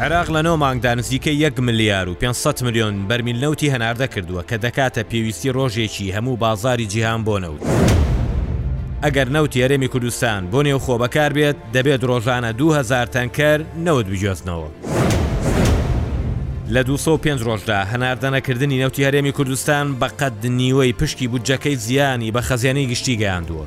عێراق لە نۆ مانگدا نزیکەی یەک ملیار و پێنج سەد ملیۆن بەرمیل نەوتی هەناردە کردووە کە دەکاتە پێویستی ڕۆژێکی هەموو بازاری جیهان بۆ نەوت. ئەگەر نەوتی هەرێمی کوردستان بۆ نێوخۆ بەکار بێت، دەبێت ڕۆژانە دوو هەزار تەنکەر نەوت بگوێزنەوە. لە دوو سەد و پێنج ڕۆژدا هەناردەنەکردنی نەوتی هەرێمی کوردستان بە قەد نیوەی پشکی بودجەکەی زیانی بە خەزێنەی گشتی گەیاندووە.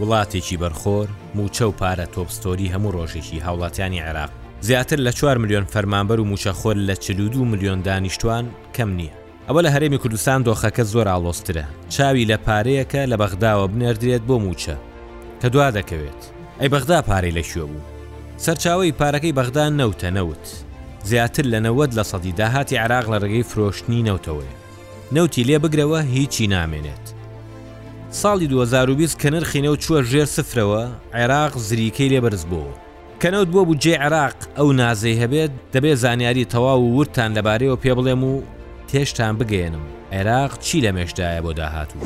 وڵاتێکی بەرخۆر، مووچە و پارە تۆپستۆری هەموو ڕۆژێکی هاوڵاتیانی عێراق، زیاتر لە چوار ملیۆن فەرمانبەر و مووچەخۆر لە چل و دوو ملیۆن دانیشتوان کەم نییە. ئەوە لە هەرێمی کوردستان دۆخەکە زۆر ئاڵۆزترە، چاوی لە پارەیە کە لە بەغداوە بنێردرێت بۆ مووچە، کە دوا دەکەوێت. ئەی بەغدا پارەی لە کوێ بوو؟ سەرچاوەی پارەکەی بەغدا نەوتە، نەوت زیاتر لە نەوەد لەسەدی داهاتی عێراق لە ڕێگەی فرۆشتنی نەوتەوەیە. نەوتی لێ بگرەوە هیچی نامێنێت. ساڵی دوو هەزار و بیست کە نرخی نەوت چووە ژێر سفرەوە، عێراق زریکەی لێ بەرزبووەوە. کە نەوت بۆ بودجەی عێراق ئەو نازەی هەبێت، دەبێت زانیاری تەواو و وردتان لەبارەیەوە پێ بڵێم و تێشتان بگەیەنم، عێراق چی لەمێشدایە بۆ داهاتوو؟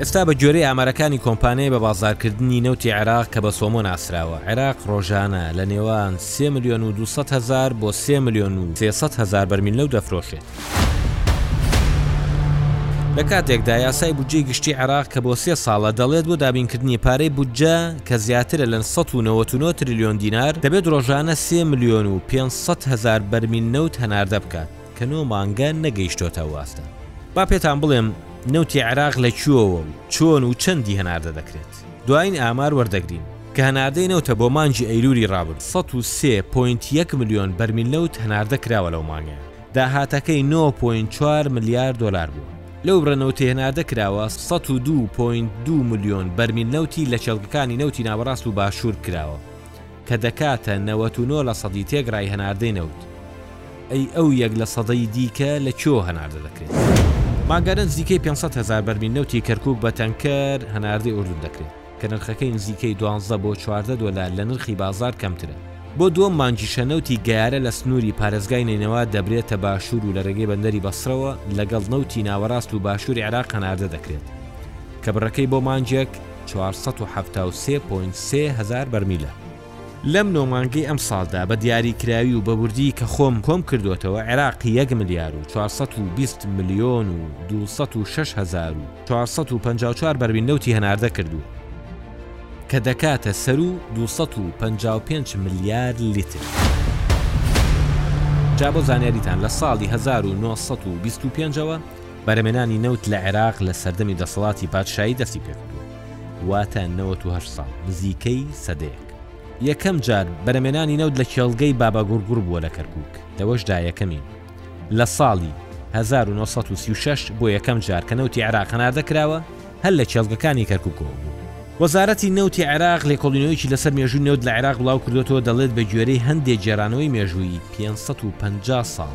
ئێستا بە گوێرەی ئامارەکانی کۆمپانیای بە بازاڕکردنی نەوتی عێراق کە بە سۆمۆ ناسراوە، عێراق ڕۆژانە لە نێوان سێ ملیۆن و دوو سەد هەزار بۆ سێ ملیۆن و سێ سەد هەزار بەرمیل نەوت دەفرۆشێت. لە کاتێکدا یاسای بودجەی گشتی عێراق کە بۆ سێ ساڵە دەڵێت بۆ دابینکردنی پارەی بودجە کە زیاترە لە 199 تریلیۆن دینار دەبێت ڕۆژانە سێ ملیۆن و 500 هەزار بەرمیل نەوت هەناردە بکات کە نۆ مانگە نەگەیشتۆتە ئەو ئاستە. با پێتان بڵێم نەوتی عێراق لە کوێوە و چۆن و چەندی هەناردە دەکرێت. دوایین ئامار وەردەگرین، کە هەناردەی نەوتە بۆ مانگی ئەیلولی ڕابردوو سەد و سێ پۆینت یەک ملیۆن بەرمیل نەوت هەناردە کراوە لەو مانگەیە داهاتەکەی نۆ پۆینت چوار ملیار دۆلار بووە لەو بڕە نەوتەی هەناردە کراوە سەد و دوو پۆینت دوو ملیۆن بەرمیل نەوتی لە کێڵگەکانی نەوتی ناوەڕاست و باشوور کراوە کە دەکاتە نەوەت و نۆ لە سەدی تێکڕای هەناردەی نەوت، ئەی ئەو یەک لە سەدەی دیکە لە کوێوە هەناردە دەکرێت؟ مانگانە نزیکەی پێنج سەد هەزار بەرمیل نەوتی کەرکووک بە تەنکەر هەناردەی ئوردن دەکرێت، کە نرخەکەی نزیکەی دوازدە بۆ چواردە دۆلار لە نرخی بازاڕ کەمترە. بۆ دووەم مانگیشە نەوتی گەیارە لە سنووری پارێزگای نەینەوا دەبرێتە باشوور و لە رێگەی بەندەری بەسرەوە لەگەڵ نەوتی ناوەراست و باشووری عێراق هەناردە دەکرێت، کە بڕەکەی بۆ مانگێک، چوار سەد و حەفتا و سێ پۆینت سێ هەزار بەرمیلە. لەم نۆ مانگەی ئەمساڵدا بە دیاریکراوی و بە وردی کە خۆم کۆم کردۆتەوە عێراق یەک ملیار و چوار سەد و بیست ملیۆن و دوو سەد و شەش هەزار و چوار سەد و پەنجا و چوار بەرمیل نەوتی هەناردە کردووە کە دەکاتە سەروو دوو سەد و پەنجا و پێنج ملیار لیتر. جا بۆ زانیاریتان لە ساڵی هەزار و نۆ سەد و بیست و پێنج ەوە، بەرهەمێنانی نەوت لە عێراق لە سەردەمی دەسەڵاتی پادشایی دەستی پێکردووە، واتە نەوەد و هەشت ساڵ، نزیکەی سەدەیەک. یەکەم جار بەرەمێنانی نەوت لە کێڵگەی باباگوڕگوڕ بووە لە کەرکووک، لەوەشدا یەکەمین لە ساڵی هەزار و نۆ سەد و سی و شەش بۆ یەکەم جار کە نەوتی عێراق هەناردە کراوە هەر لە کێڵگەکانی کەرکووکەوە بوو. وەزارەتی نەوتی عێراق لێکۆڵینەوەیەکی لەسەر مێژووی نەوت لە عێراق بڵاو کردووەتەوە، دەڵێت بەگوێرەی هەندێک گێرانەوەی مێژوویی پێنج سەد و پەنجا ساڵ،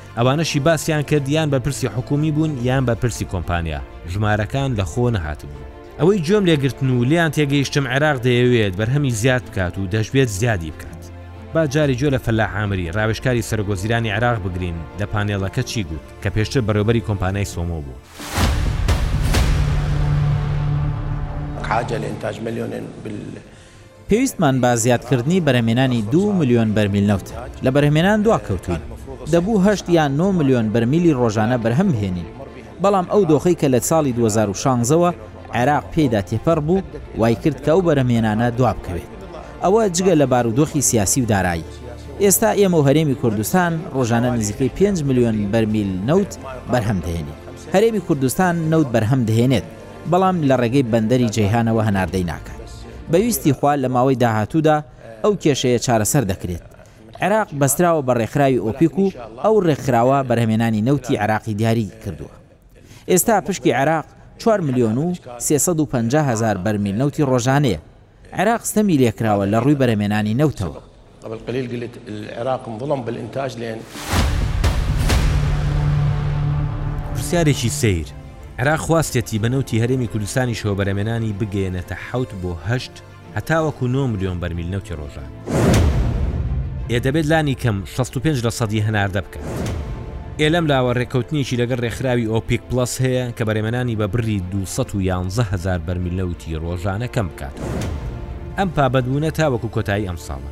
ئەوانەشی باسیان کرد یان بەرپرسی حکومی بوون یان بەرپرسی کۆمپانیا ژمارەکان لە خۆ نەهاتبوون ئەوەی گوێم لێگرتن و لیان تێگەیشتم عێراق دەیەوێت بەرهەمی زیاد بکات و دەشبێت زیادی بکات با جاری جۆ لە فەلا عامری ڕاوێشکاری سەرۆکوەزیرانی عێراق بگرین لە پانێڵەکە چی گوت کە پێشتر بەڕێوبەری کۆمپانای سۆمۆ بوو. حاجە لە ئینتاج ملیۆنێن بل پێویستمان بە زیادکردنی بەرهەمێنانی دوو ملیۆن بەرمیل نەوتە، لە بەرهەمێنان دواکەوتووین، دەبوو هەشت یان نۆ ملیۆن بەرمیلی ڕۆژانە بەرهەمبهێنین، بەڵام ئەو دۆخەی کە لە ساڵی دوو هەزار و شانزە وە عێراق پێیدا تێپەڕ بوو وایکرد کە ئەو بەرهەمێنانە دوابکەوێت، ئەوە جگە لە بارودۆخی سیاسی و دارایی. ئێستا ئێمە و هەرێمی کوردستان ڕۆژانە نزیکەی پێنج ملیۆن بەرمیل نەوت بەرهەمدەهێنین. هەرێمی کوردستان نەوت بەرهەمدەهێنێت. بەڵام لە ڕێگەی بەندەری جەیهانەوە هەناردەی ناکات. بە ویستی خوا لە ماوەی داهاتوودا ئەو کێشەیە چارەسەر دەکرێت. عێراق بەستراوە بە ڕێکخراوی ئۆپیک و ئەو ڕێکخراوە بەرهەمێنانی نەوتی عێراقی دیاری کردووە. ئێستا پشکی عێراق چوار ملیۆن و سێ سەد و پەنجا هەزار بەرمیل نەوتی ڕۆژانەیە. عێراق ستەمی لێکراوە لە ڕووی بەرەمێنانی نەوتەوە. پرسیارێکی سەیر، عێراق خواستیەتی بە نەوتی هەرێمی کوردستانیشەوە بەرەمێنانی بگەیەنێتە حەوت بۆ هەشت هەتاوەکو نۆ ملیۆن بەرمیل نەوتی ڕۆژانە. ئێ دەبێت لانی کەم 65 لە سەدی هەناردە بکات. ئێ لەم لاوە ڕێککەوتنێکی لەگەڵ ڕێکخراوی ئۆپیک پلس هەیە کە بەرێمەنانی بە بڕی 211 هەزار بەرمیل نەوتی ڕۆژانە کەم بکات. ئەم پابەدبوونە تا وەکو کۆتایی ئەم ساڵە.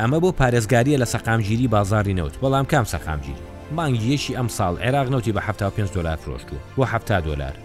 ئەمە بۆ پارێزگاریە لە سەقامگیری بازاری نەوت بەڵام کام سەقامگیری؟ مانگی یەکی ئەم ساڵ عێراق نەوتی بە 75 دۆلار فرۆشتووە بۆ 70 دۆلار.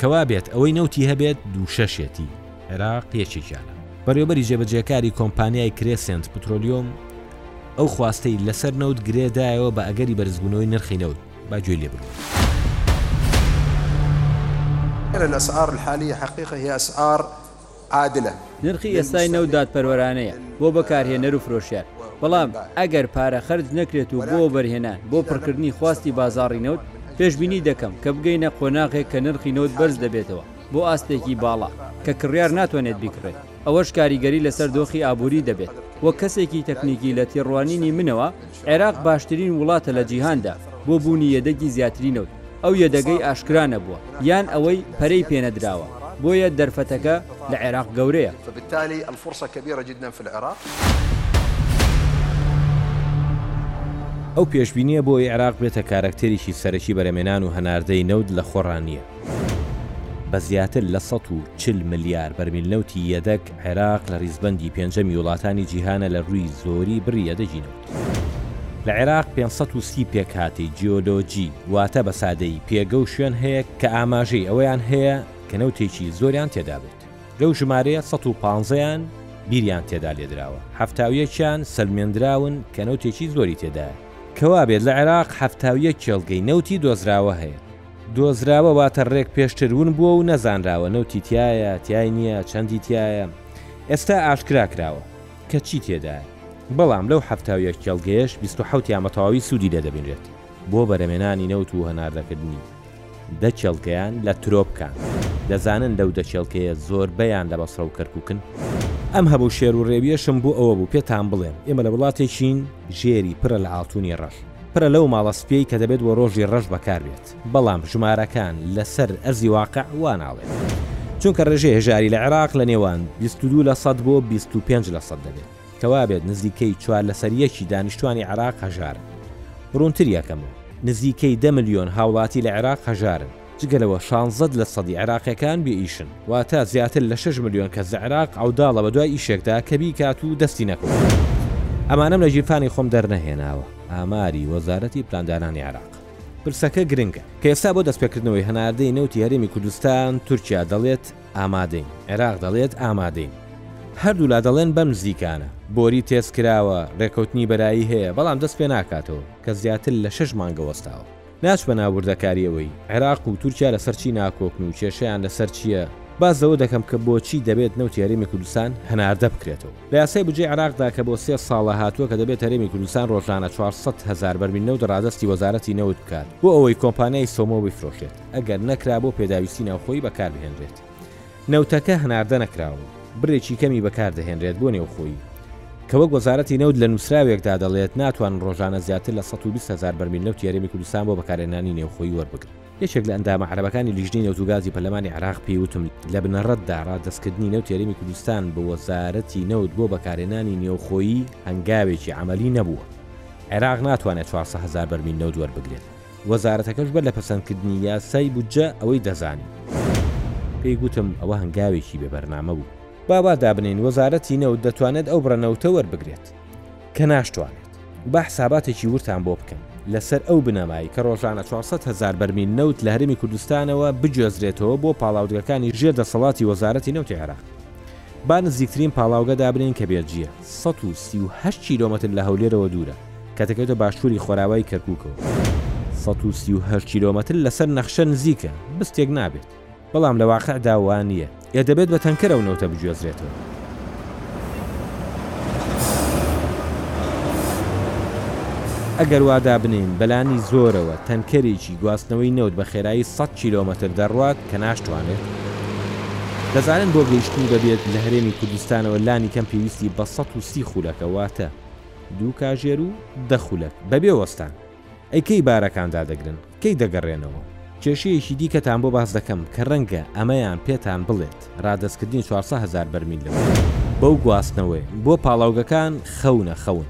کەوا بێت ئەوەی نەوتی هەبێت دوو شەشێتی عێراق یەکێکیانە. بەڕێوبەری جێبەجێکاری کۆمپانیای کرێسێنت پترۆلیۆم ئەو خواستەی لەسەر نەوت گرێ دایەوە بە ئەگەری بەرزبوونەوەی نرخی نەوت، با گوێی لێ بگرین. غير الاسعار الحالية حقيقة هي اسعار عادلە. نرخی ئێستای نەوت دادپەروەرانەیە بۆ بەکارهێنەر و فرۆشیار، بەڵام ئەگەر پارە خەرج نەکرێت و بۆ وەبەرهێنان بۆ پڕکردنی خواستی بازاڕی نەوت، پێشبینی دەکەم کە بگەینە قۆناغێک کە نرخی نەوت بەرز دەبێتەوە بۆ ئاستێکی باڵا کە کڕیار ناتوانێت بیکڕێت، ئەوەش کاریگەری لەسەر دۆخی ئابووری دەبێت. وەک کەسێکی تەکنیکی لە تێڕوانینی منەوە، عێراق باشترین وڵاتە لە جیهاندا بۆ بوونی یەدەگی زیاتری نەوت، ئەو یەدەگەی ئاشکرا نەبووە یان ئەوەی پەرەی پێنەدراوە، بۆیە دەرفەتەکە لە عێراق گەورەیە. فبالتالي الفرصة كبيرة جدا في العراق. ئەو پێشبینییە بۆ ئەوی عێراق بێتە کارەکتەرێکی سەرەکی بەرەمێنان و هەناردەی نەوت لە خۆڕا نییە. بە زیاتر لە سەد و چل ملیار بەرمیل نەوتی یەدەگ، عێراق لە ریزبەندی پێنجەمی وڵاتانی جیهانە لە رووی زۆری بڕی یەدەگی نەوت. لە عێراق پێنج سەد و سی پێکهاتەی جیۆلۆجی، واتە بە سادەیی پێگە و شوێن هەیە کە ئاماژەی ئەوەیان هەیە کە نەوتێکی زۆریان تێدا بێت. لەو ژمارەیە سەد و پانزەیان بیریان تێدا لێدراوە، حەفتا و یەکیان سەلمێندراون کە نەوتێکی زۆری تێدایە. کەوابێت لە عێراق حەفتا و یەک کێڵگەی نەوتی دۆزراوە هەیە. دۆزراوە واتە ڕێک پێشتر ون بووە و نەزانراوە نەوتی تیایە تیای نییە چەندی تیایە ئێستا ئاشکرا کراوە کە چی تێدایە بەڵام لەو حەفتا و یەک کێڵگەیەش بیست و حەوتیان بە تەواوی سوودی لێ دەبینرێت بۆ بەرهەمێنانی نەوت و هەناردەکردنی دە کێڵگەیان لە ترۆپکان دەزانن لەو دە کێڵکەیە زۆربەیان لە بەسڕە و کەرکووکن ئەم هەموو شێر و ڕێویەشم بۆ ئەوە بوو پێتان بڵێم ئێمە لە وڵاتێکین ژێری پرە لە ئاڵتونی ڕەش. پرە لەو ماڵە سپیەی کە دەبێت بۆ ڕۆژی ڕەش بەکار بێت. بەڵام ژمارەکان لە سەر ئەرزی واقع وا ناڵێن. چونکە ڕێژەی هەژاری لە عێراق لە نێوان بیست و دوو لە سەد بۆ بیست و پێنج لە سەد دەبێت. کە وا بێت نزیکەی چوار لە سەر یەکی دانیشتوانی عێراق هەژارن. ڕوونتر یەکەمەوە. نزیکەی دە ملیۆن هاوڵاتی لە عێراق هەژارن. جگە لەوە شانزەد لە سەدی عێراقیەکان بێ ئیشن، واتە زیاتر لە شەش ملیۆن کەس لە عێراق عەوداڵە بە دوای ئیشێکدا کە بیکات و دەستی نەکەوتووە. ئەمانەم لە گیرفانی خۆم دەرنەهێناوە، ئاماری وەزارەتی پلاندانانی عێراق. پرسەکە گرنگە، کە ئێستا بۆ دەستپێکردنەوەی هەناردەی نەوتی هەرێمی کوردستان، تورکیا دەڵێت ئامادەین، عێراق دەڵێت ئامادەین. هەردوولا دەڵێن بەم نزیکانە. بۆری تێست کراوە، رێکەوتنی بەرایی هەیە، بەڵام دەست پێناکاتەوە، کە زیاتر لە شەش مانگە وەستاوە. ناچمە ناو وردەکارییەوەی، عێراق و تورکیا لەسەر چی ناکۆکن و کێشەیان لەسەر چییە، باس لەوە دەکەم کە بۆچی دەبێت نەوتی هەرێمی کوردستان هەناردە بکرێتەوە. لە یاسای بودجەی عێراقدا کە بۆ سێ ساڵە هاتووە کە دەبێت هەرێمی کوردستان رۆژانە چوار سەد هەزار بەرمیل نەوت رادەستی وەزارەتی نەوت بکات بۆ ئەوەی کۆمپانیای سۆمۆ بیفرۆشێت، ئەگەر نەکرا بۆ پێداویستی ناوخۆیی بەکاربهێنرێت. نەوتەکە هەناردە نەکراوە و بڕێکی کەمی بەکاردەهێنرێت بۆ نێوخۆیی، کە وەک وەزارەتی نەوت لە نووسراوێکدا دەڵێت ناتوانن ڕۆژانە زیاتر لە سەد و بیست هەزار بەرمیل نەوتی هەرێمی کوردستان بۆ بەکارهێنانی نێوخۆیی وەربگرن. یەکێک لە ئەندامە عەرەبەکانی لیژنەی نەوت و گازی پەرلەمانی عێراق پێی وتم لە بنەڕەتدا ڕادەستکردنی نەوتی هەرێمی کوردستان بە وەزارەتی نەوت بۆ بەکارهێنانی نێوخۆیی هەنگاوێکی عەمەلی نەبووە، عێراق ناتوانێت چوار سەد هەزار بەرمیل نەوت وەربگرێت. وەزارەتەکەش بەر لە پەسەندکردنی یاسای بودجە ئەوەی دەزانی. پێی گوتم ئەوە هەنگاوێکی بێ بەرنامە بوو. با وا دابنێین وەزارەتی نەوت دەتوانێت ئەو بڕە نەوتە وەربگرێت کە ناشتوانێت. با حساباتێکی ورتان بۆ بکەن لەسەر ئەو بنەمای کە ڕۆژانە چوار سەد هەزار بەرمیل نەوت لە هەرێمی کوردستانەوە بگوێزرێتەوە بۆ پاڵاوتگەکانی ژێر دەسەڵاتی وەزارەتی نەوتی عێراق. با نزیکترین پاڵاوگە دابنێین کە بێجییە. سەد و سی و هەشت کیلۆمەتر لە هەولێرەوە دوورە، کە دەکەوێتە باشووری خۆراوای کەرکووکەوە. سەد و سی و هەشت کیلۆمەتر لەسەر نەخشە نزیکە، بستێک نابێت، بەڵام لە واقیعدا وا نییە، ئێ دەبێت بە تەنکەر ئەو نەوتە بگوێزرێتەوە. ئەگەر وا دابنێین، بەلانی زۆرەوە تەنکەرێکی گواستنەوەی نەوت بە خێرایی سەد کیلۆمەتر دەڕوات، کە ناشتوانێت دەزانن بۆ گەیشتنی دەبێت لە هەرێمی کوردستانەوە لانی کەم پێویستی بە سەد و سی خولەکە واتە دوو کاژێر و دە خولەک بەبێ وەستان ئەی کەی بارەکان دادەگرن کەی دەگەرێنەوە؟ کێشەیەکی دیکەتان بۆ باس دەکەم کە رەنگە ئەمەیان پێتان بڵێت رادەستکردنی چوار سەد هەزار بەرمیل لە مانگ بەو گواستنەوەی بۆ پاڵاوگەکان خەونە خەون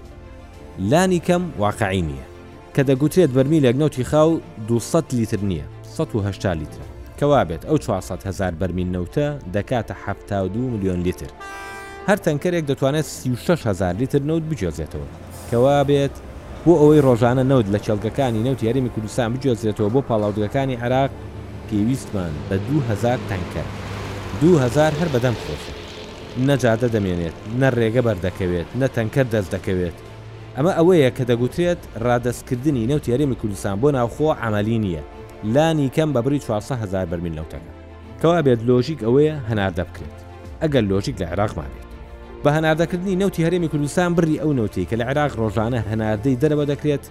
لانی کەم واقعی نییە. کە دەگوترێت بەرمیلێک نەوتی خاو دوو سەد لیتر نییە، سەد و هەشتا لیترە، کە وا بێت ئەو چوار سەد هەزار بەرمیل نەوتە دەکاتە حەفتا و دوو ملیۆن لیتر. هەر تەنکەرێک دەتوانێت سی و شەش هەزار لیتر نەوت بگوێزێتەوە، کە وا بێت بۆ ئەوەی رۆژانە نەوت لە کێڵگەکانی نەوتی هەرێمی کوردستان بگوێزرێتەوە بۆ پاڵاوتگەکانی عێراق، پێویستمان بە دوو هەزار تەنکەرە. دوو هەزار هەر بەدەم خۆشە. نە جادە دەمێنێت، نە رێگە بەردەکەوێت، نە تەنکەر دەست دەکەوێت. ئەمە ئەوەیە کە دەگوترێت رادەستکردنی نەوتی هەرێمی کوردستان بۆ ناوخۆ عەمەلی نییە، لانی کەم بە بڕی چوار سەد هەزار بەرمیل نەوتەکە. کەوابێت لۆژیک ئەوەیە هەناردە بکرێت، ئەگەر لۆژیک لە عێراق مابێت. بە هەناردەکردنی نەوتی هەرێمی کوردستان بڕی ئەو نەوتەی کە لە عێراق رۆژانە هەناردەی دەرەوە دەکرێت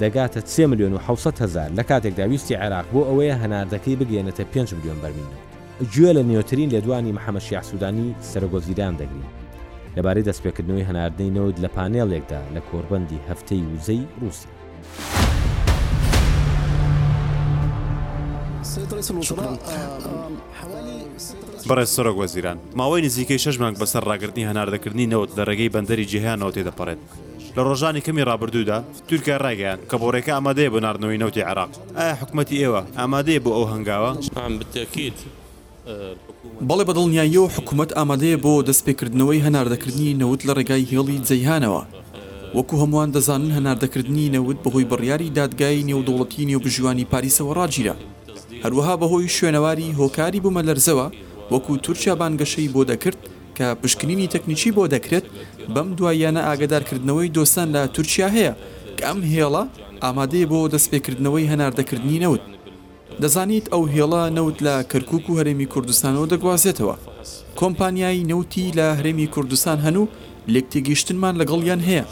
دەگاتە سێ ملیۆن و حەوت سەد هەزار، لە کاتێکدا ویستی عێراق بۆ ئەوەیە هەناردەکەی بگەیەنێتە پێنج ملیۆن بەرمیل نەوت. گوێ لە نوێترین لێدوانی محەمەد شیاع سودانی سەرۆک وەزیران دەگرین لەبارەی دەستپێکردنەوەی هەناردنەی نەوت لە پانێڵێکدا لە کۆڕبەندی هەفتەی وزەی ڕووسیا. بەڕێز سەرۆک وەزیران، ماوەی نزیکەی شەش مانگ بەسەر ڕاگرتنی هەناردەکردنی نەوت لە ڕێگەی بەندەری جێهانەوە تێدەپەڕێت، لە ڕۆژانی کەمی ڕابردوودا تورکیا ڕایگەیاند کە بۆڕێکە ئامادەیە بۆ ناردنەوەی نەوتی عێراق، ئایا حکومەتی ئێوە ئامادەیە بۆ ئەو هەنگاوە؟ عام بالتاکید الحکومە. بەڵێ بەدڵنیاییەوە حکومەت ئامادەیە بۆ دەستپێکردنەوەی هەناردەکردنی نەوت لە ڕێگای هێڵی جەیهانەوە. وەکو هەمووان دەزانن هەناردەکردنی نەوت بەهۆی بڕیاری دادگای نێودەوڵەتی نێوبژیوانی پاریسەوە ڕاگیرا. هەروەها بەهۆی شوێنەواری هۆکاری بومەلەرزەوە وەکو تورکیا بانگەشەی بۆ دەکرد، کە پشکنینی تەکنیکی بۆ دەکرێت، بەم دواییانە ئاگادارکردنەوەی دۆستان لە تورکیا هەیە کە ئەم هێڵە ئامادەیە بۆ دەستپێکردنەوەی هەناردەکردنی نەوت. دەزانیت ئەو هێڵە نەوت لە کەرکوک و هەرێمی کوردستانەوە دەگوازێتەوە. کۆمپانیای نەوتی لە هەرێمی کوردستان هەن و لێکتێگەیشتنمان لەگەڵیان هەیە.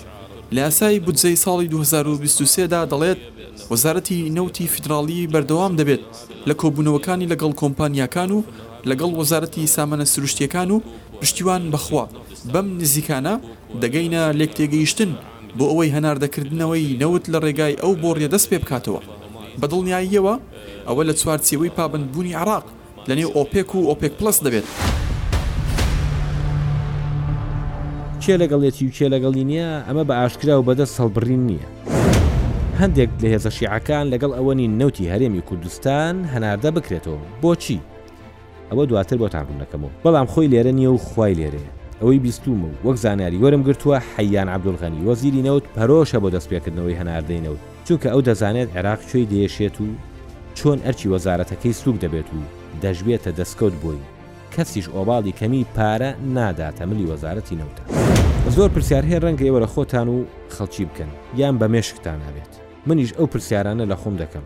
لە یاسای بودجەی ساڵی دوو هەزار و بیست و سێ دا دەڵێت وەزارەتی نەوتی فیدراڵی بەردەوام دەبێت لە کۆبوونەوەکانی لەگەڵ کۆمپانیاکان و لەگەڵ وەزارەتی سامانە سروشتییەکان و پشتیوان بەخوا، بەم نزیکانە دەگەینە لێکتێگەیشتن بۆ ئەوەی هەناردەکردنەوەی نەوت لە ڕێگای ئەو بۆڕییە دەست پێ بکاتەوە. بە دڵنیاییەوە ئەوە لە چوارچێوەی پابەندبوونی عێراق لە نێو ئۆپێک و ئۆپێک پڵەس دەبێت. کێ لەگەڵیەتی و کێ لەگەڵی نییە، ئەمە بە ئاشکرا و بەدەست هەڵبڕین نییە. هەندێک لە هێزە شیعەکان لەگەڵ ئەوە نین نەوتی هەرێمی کوردستان هەناردە بکرێتەوە. بۆچی؟ ئەوە دواتر بۆتان ڕوون دەکەمەوە، بەڵام خۆی لێرە نییە و خوای لێرەیە. ئەوەی بیستوومە و وەک زانیاری وەرم گرتووە، حەییان عەبدولغەنی، وەزیری نەوت، پەرۆشە بۆ دەستپێکردنەوەی هەناردەی نەوت، چونکە ئەو دەزانێت عێراق کوێی دەیەشێت و چۆن ئەرکی وەزارەتەکەی سووک دەبێت و دەشبێتە دەستکەوت بۆی، کەسیش ئۆباڵی کەمیی پارە ناداتە ملی وەزارەتی نەوتە. زۆر پرسیار هەیە، ڕەنگە ئێوە لە خۆتان و خەڵکی بکەن، یان بە مێشکتانا بێت، منیش ئەو پرسیارانە لە خۆم دەکەم.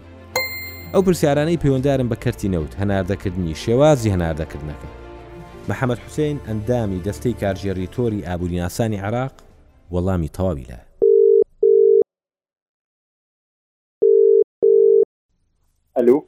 ئەو پرسیارانەی پەیوەندارن بە کەرتی نەوت، هەناردەکردنی، شێوازی هەناردەکردنەکە. محەمەد حوسێن، ئەندامی دەستەی کارگێڕیی تۆری ئابووریناسانی عێراق، وەڵامی تەواوی لایە. ئەلو.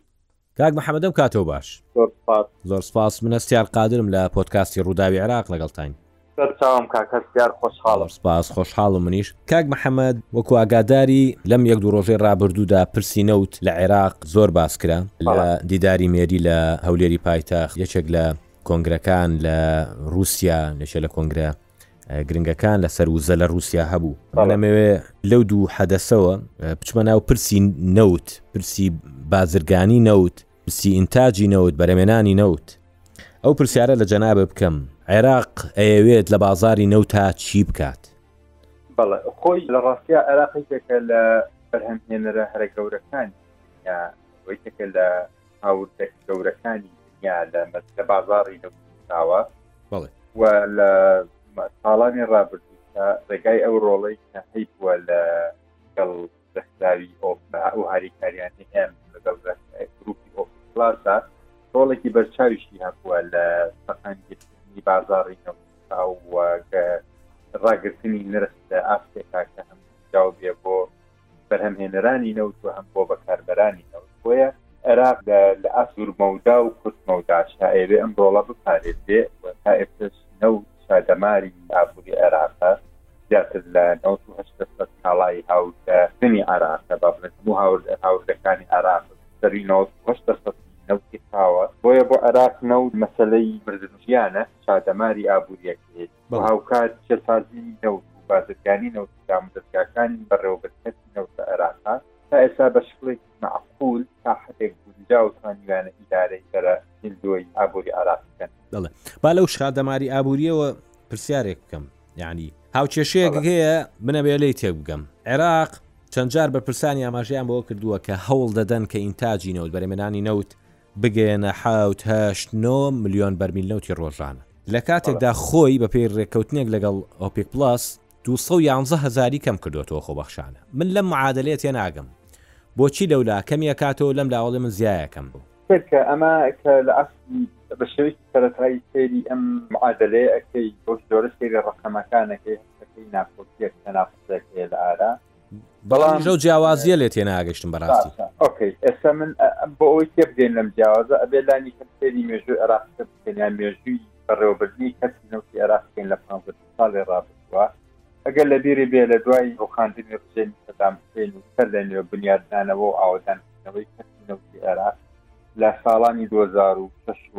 کاک محەمەد ئەم کاتەو باش. زۆر سوپاس. زۆر سوپاس. من هەستیار قادرم لە پۆدکاستی ڕووداوی عێراق لەگەڵتاین. سەرچاوم کاک هەستیار خۆشحاڵم. زۆر سپاس خۆشحاڵم منیش. کاک محەمەد وەکو ئاگاداری لەم یەک دوو ڕۆژەی ڕابردوودا پرسی نەوت لە عێراق زۆر باس کرا لە دیداری مێری لە هەولێری پایتەخت یەکێک لە کۆنگرەکان لە ڕووسیا یەکێ لە کۆنگرە گرنگەکان لەسەر وزە لە ڕووسیا هەبوو بەڵێمەوێ لەو دوو حەدەسەوە بچمە ناو پرسی نەوت پرسی بازرگانی نەوت سی ئینتاجی نەوت بەرەمێنانی نەوت ئەو پرسیارە لە جەنابت بکەم عێراق ئەیەوێت لە بازاری نەوتا چی بکات بەڵێ خۆی لە ڕاستیا عێراقێکێکە لە بەرهەمهێنەرە هەرە گەورەکانی وەیتێکە لە هاوردە گەورەکانی دنیا لە مەسکە بازاری نەوتاوە و لە ساڵانی ڕابردوو ڕێگای ئەو ڕۆڵی هەی بووە لە گەڵ ڕێکخراوی ئۆپا و هاریکاریانی ئەم لەگەڵ گروپی ئۆپلاسا ڕۆڵێکی بەرچاویشی هەبووە لە سەقامگیرکردنی بازاڕی نەوتا و ڕاگررتنی نرخ لە ئاستێکا کە هەم جاو بێ بۆ بەرهەمهێنەرانی نەوت و هەم بۆ بەکاربەرانی نەوت بۆیە عێراق لە ئاسوور مەودا و کورت مەودا شاعێوێ ئەم ڕۆڵە بپارێزێ تا ئێستش نەوت شادەماری ئابووری عێراقە زیاتر لە نەوەد و هەشت دەرسەد کاڵای هاوردەکردنی عێراقە، با بڵێین هەموو هاوردەکانی عێراق سەرووی نەوەد و هەشت دەرسەد نەوتی خاوە، بۆیە بۆ عێراق نەوت مەسەلەی مردن و ژیانە، شادەماری ئابوورییەکەیە و هاوکات پیشەسازی نەوت و بازرگانی نەوت و دامودەزگاکانی بەڕێوەبردنی نەوت لە عێراقە تا ئێستا بە شکڵێکی مەعقول تا حەدێک گونجاو توانیویانە ئیدارەی بەرە هندۆی ئابووری عێراق بکەن. بەڵێ با لەو شادەماری ئابوورییەوە پرسیارێک بکەم، یعنی هاوکێشەیەک هەیە منەبێ لی تێک بگەم عێراق چەندجار بەرپرسانی ئاماژەیان بەوە کردووە کە هەوڵ دەدەن کە ئینتاجی نەوت بەرەمێنانی نەوت بگەێنە حوتهشت نۆ میلیۆن بەرمیل نەوتی ڕۆژانە لە کاتێکدا خۆی بەپی ڕێککەوتنێک لەگەڵ ئۆپیک پلس 211 هزاری کەم کردوەوە خۆبەخشانە من لەم معادلێت تێناگەم بۆچی لەولا کەمیەکاتەوە لەم لاوەڵێ من زیایەکەم بوو کە ئەمە کە لە ئاستی بە شێوەیەکی سەرەتایی سێری ئەم معادلەیە ئەەکەی بۆ جۆرە سێری ڕقەمەکانەکەی قسەکەی ناکۆکیەک تەناقزێک هەیە لە ئارا بەڵام ژە جیاوازیە لێ تێناگەشتم بەڕاستی ئۆکەی ئێستا من بۆ ئەوی تێبگەین لەم جیاوازە ئەبێ لانی کە سێری مێژوو عێراقەکە بکەنیان مێژووی بەڕێوەبردنی کەسی نەوتی عێراقکەین لە پ ساڵی ڕابردووە ئەگەر لە بیری بێ لە دوای ڕوخاندنی ڕژێمی سەدام حسێن و سەر لە نوێ بنیادنانەوە و ئاوەدانکردنەوەی کەرتی نەوتی عێراق لە ساڵانی 2006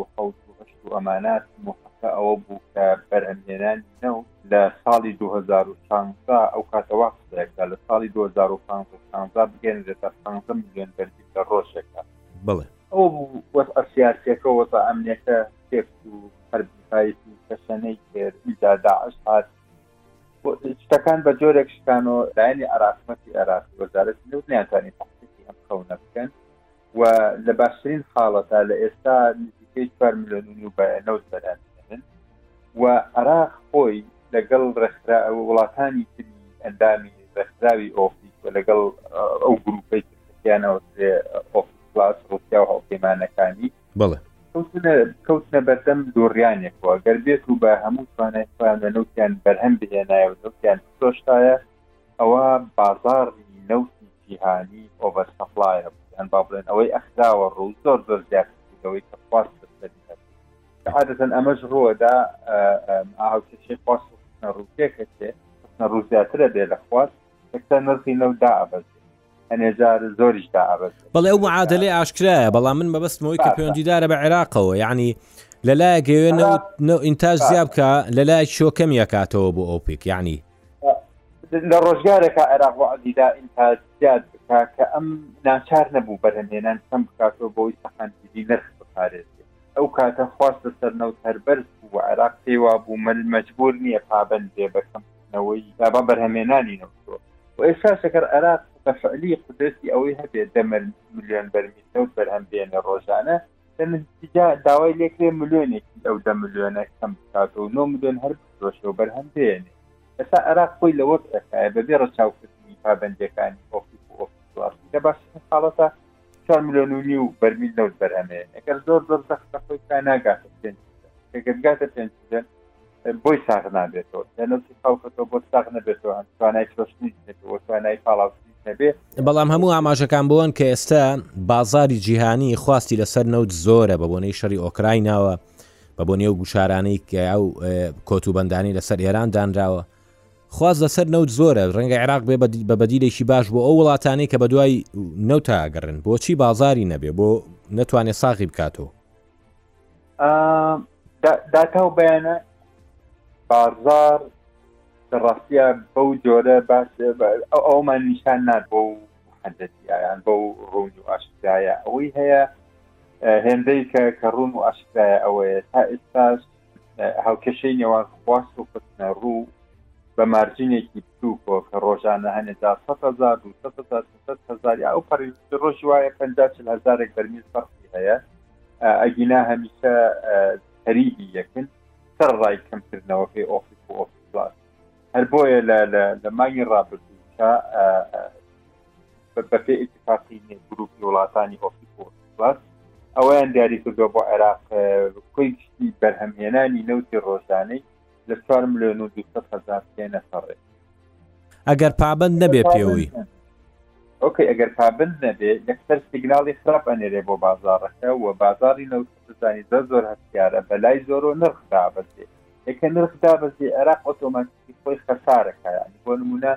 ئەمانات محەکە ئەوە بوو کە بەرهەمهێنانی نەوت لە ساڵی 2016 ئەو کاتەوە قسەیەکە لە ساڵی 2015 بگەێنێتە 15 میلیۆن بەرمیل لە ڕۆژێکە بڵێ ئەو وەزع سیاسەکە وەزع ئەمنێکە تێکس و هەربیپایتی کەسەنەی کرد ئیدا داعش هات شتەکان بە جۆرێک شکان و لایەنی عراقمەتی عێراق وەزارەت نوتنیانتانی تحقیقی ئەم خەونە بکەن و لە باشترین حاڵەتە لە ئێستا نزیکەی 4 میلیۆن و بە نەوت بەدەن و عراق خۆی لەگەڵ ڕێکخرا وڵاتانی تری ئەندامی ڕێکخراوی ئۆفیس و لەگەڵ ئەو گروپەی ترکیانەوە ئۆفیس کلاس ڕوسیا و هاوپەیمانەکانی بەڵێ. کەوتنە بەردەم دۆڕیانێکەوە، گەر بێت و بە هەموو توانای خۆیان لە نەوتیان بەرهەم بهێنایە و نەوتیان بفرۆشتایە، ئەوا بازاڕی نەوتی جیهانی ئۆڤەر سەپڵایە بوو، یان با بڵێن ئەوەی ئەخراوە ڕوو زۆر زۆر زیاتر بوو لەوەی کە خواست بە سەری هەبوو. کە عادەتەن ئەمەش ڕووەدا هاوکێشەی خواست و خستنەڕوو پێکەچێ، خستنەڕوو زیاتر ئەبێ لە خواست، یەکسەر نرخی نەوت دائەبەزێ. زۆریش بەڵێ ئەو معادلەی ئاشکرایە بەڵام من مەبەستمەوەی کە پەیوەندیدارە بە عێراقەوە یعنی لەلایە گەوێ ئینتاج زیاب بکە لەلای شۆکەم یەکاتەوە بۆ ئەو پێک یعنی لە ڕۆژگارێکە عێراق بۆ عزیدا ئینتاج زیاد بکە کە ئەم ناچار نەبوو بەرهەمێنان کەم بکاتەوە بۆی سەقاندی نرخ بپارێت ئەو کاتە خواست لەسەر نەوت هەربەرز بوو عێراق پێوا بوو مل مەجبور نییە پابند بێ بەکەم نەوەی دابان بەرهەمێنانی نەوتۆ و ئێستا سەکەر عێراق بە فعلی قدرەتی ئەوەی هەبێت دەمەر ملیۆن بەرمیل نەوت بەرهەم بێنە ڕۆژانە لەنتیجا داوای لێکرێ ملیۆنێکی ئەو دە ملیۆنە کەم بکات و نۆ ملیۆن هەر بفرۆشە و بەرهەم بێنێ ئێستا عێراق خۆی لە وەک ئەکایە بەبێ ڕەچاوکردنی پابندەکانی ئۆفیک و ئۆفیسوارسی لە باش حاڵەتە چوار ملیۆن و نیو بەرمیل نەوت بەرهەمێن ئەگەر زۆر زۆر زەخت لە خۆی کا ناگاتە پێنج ئەگەر گاتە پێنج ملیۆن بۆی ساغ نابێتەوە یانەوتی خەڵکەوە بۆ ساغ نەبێتەوە هەم توانای فرۆشتنی نەبێەوە توانای پاڵاوتنی نەبێ بەڵام هەموو ئاماژەکان بوون کە ئێستا بازاری جیهانی خواستی لەسەر نەوت زۆرە بە بۆنەی شەری ئۆکرایناوە بە بۆ نێو گوشارانەی کە ئەو کۆتوبندانی لەسەر ئێران دانراوە خواز لەسەر نەوت زۆرە ڕەنگە عێراق بێ بە بەدیلێکی باش بۆ ئەو وڵاتانی کە بە دوای نەوتاگەڕن بۆچی بازاری نەبێ بۆ نەتوانێت ساغی بکاتەوە داتا و بەیانە بازار لە ڕاستە بەو جۆرە باس ئەومان نیشان نات بۆ حەدەتیان بەو ڕوون و ئاشکرایە ئەوەی هەیە هێندەی کە کە ڕوون و ئاشکرایە ئەوەیە تا ئێستاش هاوکێشەی نێوان خواست و خستنە ڕوو بە مارجینێکی دوو کۆ کە ڕۆژانە هەنێ جار سەد هەزار دوو سەد هەزار سێ سەد هەزار یا ئەو پەڕی کە ڕۆژی وایە پەنجا چل هەزارێک بەرمیل فەرقی هەیە ئا، ئەگینا هەمیشە ئا، قەریبی یەکن سەرەڕای کەمکردنەوەکەی ئۆپیک و ئۆپیک پڵاس هەر بۆیە لە لە لە مانگی ڕابردوو کە ئا، ئا، بە بە پێی ئیتیفاقی نێ گرووپی وڵاتانی ئۆپیک و ئۆپیک پڵاس ئەوەیان دیاری کردووە بۆ عێراق ئا، کۆی گشتی بەرهەمهێنانی نەوتی ڕۆژانەی لە چوار ملیۆن و دوو هزار پێ نەسەڕێ ئەگەر پابند نەبێ پێوەی ئۆکەی ئەگەر پابند نەبێ لەکسەر سیگناڵی خراپ ئەنێرێ بۆ بازارەکە و بازاری نەوتزانی زۆر زۆر هەستیارە بەلای زۆر و نرخ دابەزێ یەکە نرخ دابەزێ عێراق ئۆتۆماتیکی خۆی خەسارەکەیان بۆ نمونە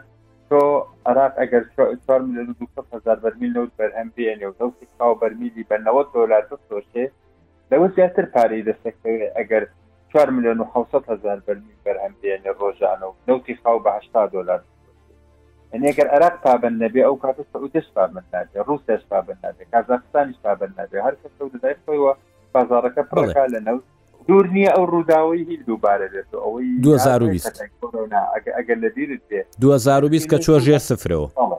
تۆ عراق ئەگەر 4 میلیۆن هزار بەرمیل نەوت بەرهەم بێنێ و دەوتی خاو بەرمیلی بە 90 دلار بفرۆشێ لەوە زیاتر پارەی دەسەکەوێ ئەگەر چوار ملیۆن و حەوت سەد هەزار بەرمیل بەرهەم بێنێ ڕۆژانە و نەوتی خاو بە هەشتا دۆلار بفرۆشێ. یەنی ئەگەر عێراق پابەند نەبێ ئەو کاتە سعودیەش پابەند نابێ، ڕووسیاش پابەند نابێ، کازاخستانیش پابەند نابێ، هەر کەس لەو دنیای خۆیەوە بازاڕەکە پڕ بەڵێ. ئەکا لە نەوت. دوور نییە ئەو ڕووداوەی هیل دووبارە بێت و ئەوەی دوو هەزار و بیست. کۆرۆنا ئەگە ئەگەر لە بیرت بێ دوو هەزار و بیست کە چووە ژێر سفرەوە. بەڵێ.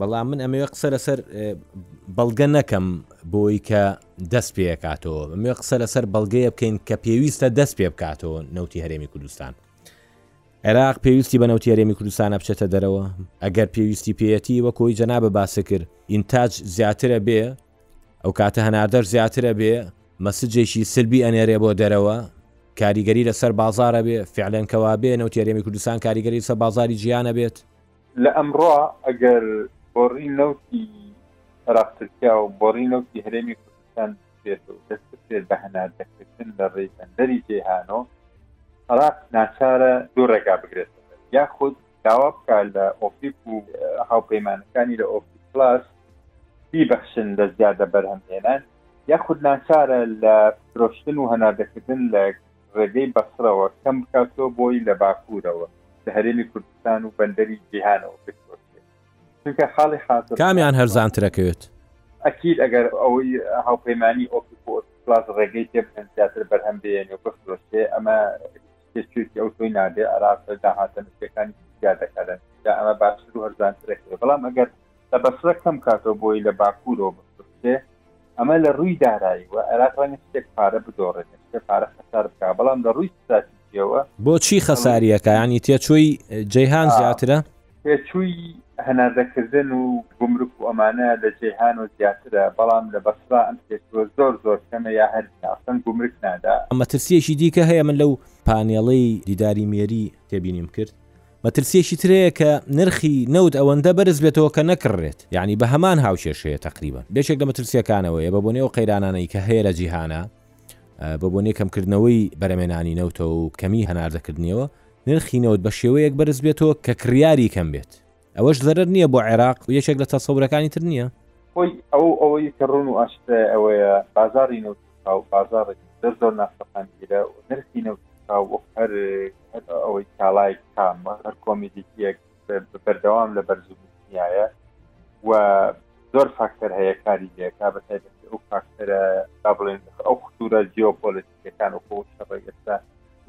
بەڵام من ئەمەوێ قسە لەسەر بەڵگە نەکەم بۆی کە دەست پێکاتەوە ئەمێ قسە لەسەر بەڵگەیە بکەین کە پێویستە دەست پێ بکاتەوە نەوتی هەرێمی کوردستان عێراق پێویستی بە نەوتی هەرێمی کوردستانە بچێتە دەرەوە ئەگەر پێویستی پێەتی وە کۆی جەنا بە باسە کرد ئینتاج زیاترە بێ ئەو کاتە هەناردەر زیاترە بێ مەسجێکی سربی ئەنێرێ بۆ دەرەوە کاریگەری لەسەر بازارە بێ فعلەن کەوا بێ نەوتێرێمی کوردستان کاریگەری سە بازاری جیانە بێت لە ئەمڕۆ ئەگەر بۆڕی نەوتی عێراق تورکیا و بۆڕی نەوتی هەرێمی کوردستان بکرێت و دەست بکرێت بە هەناردەکردن لە ڕێی بەندەری جەیهانۆ عێراق ناچارە دوو ڕێگا بگرێت یاخود داوا بکە لە ئۆپیک و هاوپەیمانەکانی لە ئۆپی پلاس بیبەخشن لە زیادە بەرهەمهێنان یاخود ناچارە لە فرۆشتن و هەناردەکردن لە ڕێگەی بەسڕەوە کەم بکاتەوە بۆی لە باکوورەوە لە هەرێمی کوردستان و بەندەری جیهانەوە بفرۆشێت چونکە حاڵی حاضر کامیان هەرزانترەکەوێت؟ ئەکید ئەگەر ئەوەی هاوپەیمانی ئۆپیک و ئۆپیک پلاس ڕێگەی پێ بدەن زیاتر بەرهەم بێنێ و بفرۆشێ ئەمە تێچوویەکی ئەوتۆی نابێ عێراق داهاتە نرخەکانی زیاد دەکات لە نرخدا ئەمە باشتر و هەرزانترەکەوێت بەڵام ئەگەر لە بەسرە کەم کاتەوە بۆی لە باکوورەوە بفرۆشێ ئەمە لە ڕووی دارایی و عێراق ڕەنگە شتێک پارە بدۆڕێت شتێک پارە خەسار بکات بەڵام لە ڕووی ستراتیجیەوە بۆچی خەساریەکە ینی تێچووی جیهان زیاترە؟ تێچووی هەناردەکردن و گومرک و ئەمانە لە جیهان و زیاترە بەڵام لە بەسرا ئەم تێچووە زۆر زۆر کەمە یا هەر ئەسڵەن گومرک نادا. مەترسیەکی دیکە هەیە من لەو پانێڵەی دیداری مێری تێبینیم کرد، مەترسیەکی تر هەیە کە نرخی نەوت ئەوەندە بەرز بێتەوە کە نەکڕرێت یانی بە هەمان هاوکێش هەیە تەقریبەن بێشێک لە مەترسیەکانەوەیە بە بۆنەی ئەو قەیرانانەی کە هەیە لە جیهانە بە بۆنەی کەمکردنەوەی بەرەمێنانی نەوتە و کەمی هەناردەکردنیەوە نرخی نەوت بە شێوەیەک بەرز بێتەوە کە کڕیاری کەم بێت ئەوەش زەرەر نییە بۆ عێراق و یەکێک لە تەسەورەکانی تر نییە خۆی ئەو ئەوەی کە ڕون و ئاشکرای ئەوەیە بازاری نەوت و بازارێک زۆر زۆر ناسەقامگیرە و نرخی نەوت وەک هەر ئەوەی کاڵای کام هەر کۆمیدیکیەک بەردەوام لە بەرزبوونایە و زۆر فاکتەر هەیە کاری لێکا بە تایبەت ئەو فاکتەرە با بڵێن ئەو خطورە جیۆپۆلتیکەکان و خۆ شەڕی ئێستا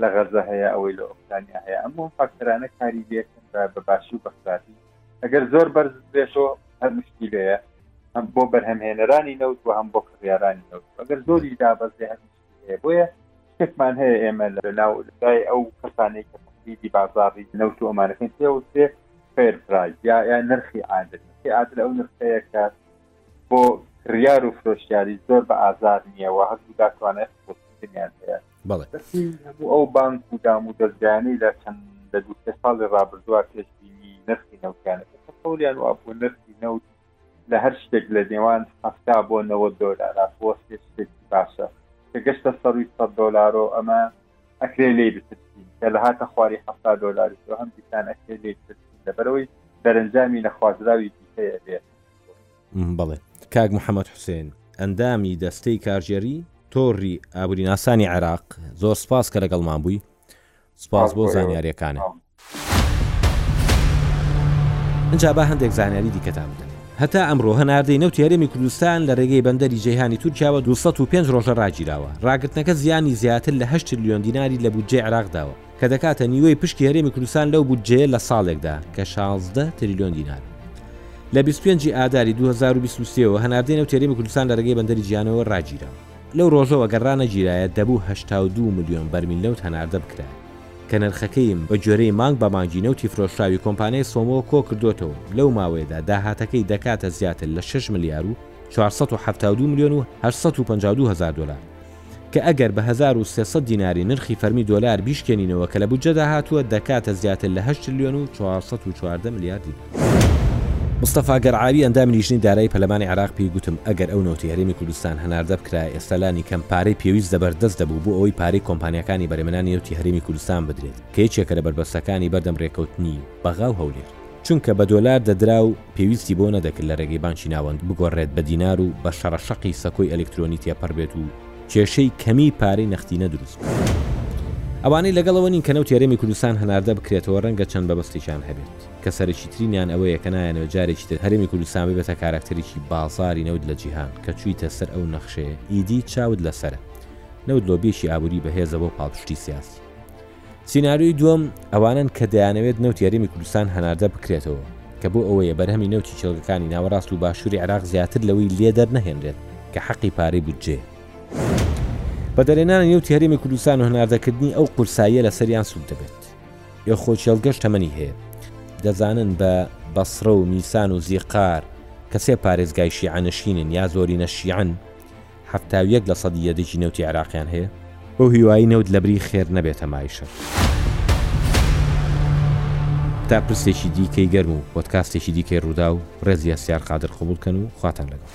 لە غەزە هەیە ئەوەی لە ئۆکرانیا هەیە ئەمە فاکتەرانە کاری لێکن بە باشی و بەخراتی ئەگەر زۆر بەرز بێتۆ هەر مشکیلەیە هەم بۆ بەرهەمهێنەرانی نەوت و هەم بۆ کڕیارانی نەوت ئەگەر زۆری دابەزێ هەر بۆیە شتێکمان هەیە ئێمە لە ناو لای ئەو کەسانەی کە تقلیدی بازاری نەوت و ئەمانەکەن پێوتێ فێر پرایز یا یا نرخی عادل نرخی عادل ئەو نرخەیە کە بۆ کڕیار و فرۆشیاری زۆر بە ئازار نییەوە هەردوو داتوانێت فرۆشتنیان هەیە بەڵێ هەموو ئەو بانک و دام و دەستگانی لە چەند لە دو سێ ساڵی ڕابردووە پێشبینی نرخی نەوتیانەکە خۆلیان وا بۆ نرخی نەوت لە هەر شتێک لە نێوان هەفتا بۆ نەوە دۆلارە بۆ سێ شتێکی باشە کە گەشتە سەروی سە دۆلارۆ ئەمە ئەکرێ لی بترسین کە لە هاتە خواری هەفتا دۆلاری هەم دیسان ئەکرێ لی بترسین لەبەرەوەی دەرەنجامی نەخوازراوی دیکەیە بێت بەڵێ کاک محەمەد حوسێن ئەندامی دەستەی کارژێری تۆری ئابوریناسانی عێراق زۆر سپاس کە لەگەڵمان بووی سپاس بۆ زانیارەکانە ئەجا با هەندێک زانیاری دیکەتان بدەن هەتا ئەمڕۆ هەناردەی نەوت هەرێمی کوردستان لە ڕێگەی بەندەری جیهانی تورکیاوە 205 ڕۆژە ڕاگیراوە ڕاگرتنەکە زیانی زیاتر لە 8 تریلیۆن دیناری لە بودجەی عراق داوە کە دەکاتە نیوەی پشکی هەرێمی کوردستان لەو بودجەیە لە ساڵێکدا کە شازدە تریلیۆن دینارە. لە بیست و پێنج ی ئاداری دوو هەزار و بیست و سێ وە هەناردەی نەوتی هەرێمی کوردستان لە رێگەی بەندەری جیهانەوە راگیرا. لەو رۆژەوە گەر رانەگیرایە دەبوو هەشتا و دوو ملیۆن بەرمیل نەوت هەناردە بکرایە کە نرخەکەیم بە گوێرەی مانگ بە مانگی نەوتی فرۆشراوی کۆمپانیای سۆمۆ کۆکردۆتەوە و لەو ماوەیەدا داهاتەکەی دەکاتە زیاتر لە شەش ملیار و چوار سەد و حەفتا و دوو ملیۆن و هەشت سەد و پەنجا و دوو هەزار دۆلار. کە ئەگەر بە هەزار و سێ سەد دیناری نرخی فەرمی دۆلار بیشکێنینەوە کە لە بودجەدا هاتووە دەکاتە زیاتر لە هەشت ترلیۆن و چوار سەد و چواردە ملیار دینار. مستەفا گەرعاوی ئەندامی لیژنەی دارایی پەرلەمانی عێراق پێی گوتم ئەگەر ئەو نەوتەی هەرێمی کوردستان هەناردە بکرایە ئێستا لانی کەم پارەی پێویست لە بەردەست دەبوو بۆ ئەوەی پارەی کۆمپانیاکانی بەرێمنانی نەوتی هەرێمی کوردستان بدرێت کە یەکێکە لە بەربەستەکانی بەردەم رێکەوتنی بەغا و هەولێر چونکە بە دۆلار دەدرا و پێویستی بەوە نەدەکرد لە رێگەی بانکی ناوەند بگۆڕرێت بە دینار و بە شەڕەشەقی سەکۆی ئەلیکترۆنی تێپەڕبێت و کێشەی کەمیی پارەی نەختینە دروست بکات. ئەوانەی لەگەڵ ئەوە نین کە نەوتی هەرێمی کوردستان هەناردە بکرێتەوە رەنگە چەند مەبەستێکیان هەبێت، کە سەرەکیترینیان ئەوەیە کە نایانەوێت جارێکی تر هەرێمی کوردستان ببێتە کاراکتەرێکی بازاڕی نەوت لە جیهان، کە چوویتە سەر ئەو نەخشەیە ئیدی چاوت لەسەرە. نەوت لۆبییەکی ئابووریی بەهێزە بۆ پاڵپشتیی سیاسی. سیناریۆی دووەم، ئەوانەن کە دەیانەوێت نەوتی هەرێمی کوردستان هەناردە بکرێتەوە، کە بۆ ئەوەیە بەرهەمی نەوتی کێڵگەکانی ناوەڕاست و باشووری عێراق زیاتر لەوەی لێ دەرنەهێنرێت کە حەقی پارەی بودجەیە. بە دەرهێنانی نەوتی هەرێمی کوردستان و هەناردەکردنی ئەو قورساییە لەسەریان سووک دەبێت. ئێخۆ کێڵگەش تەمەنی هەیە. دەزانن بە بەسڕە و میسان و زیقار کە سێ پارێزگای شیعەنشینن یا زۆرینە شیعەن، حەفتا و یەک لە سەدی یەدەکی نەوتی عێراقیان هەیە. بەو هیوایەی نەوت لەبری خێر نەبێتە مایشە. تا پرسێکی دی کەی گەرم و پۆدکاستێکی دیکەی ڕووداو ڕێزی هەستیار قادر قبوڵ کەن و خواتان لەگەڵ.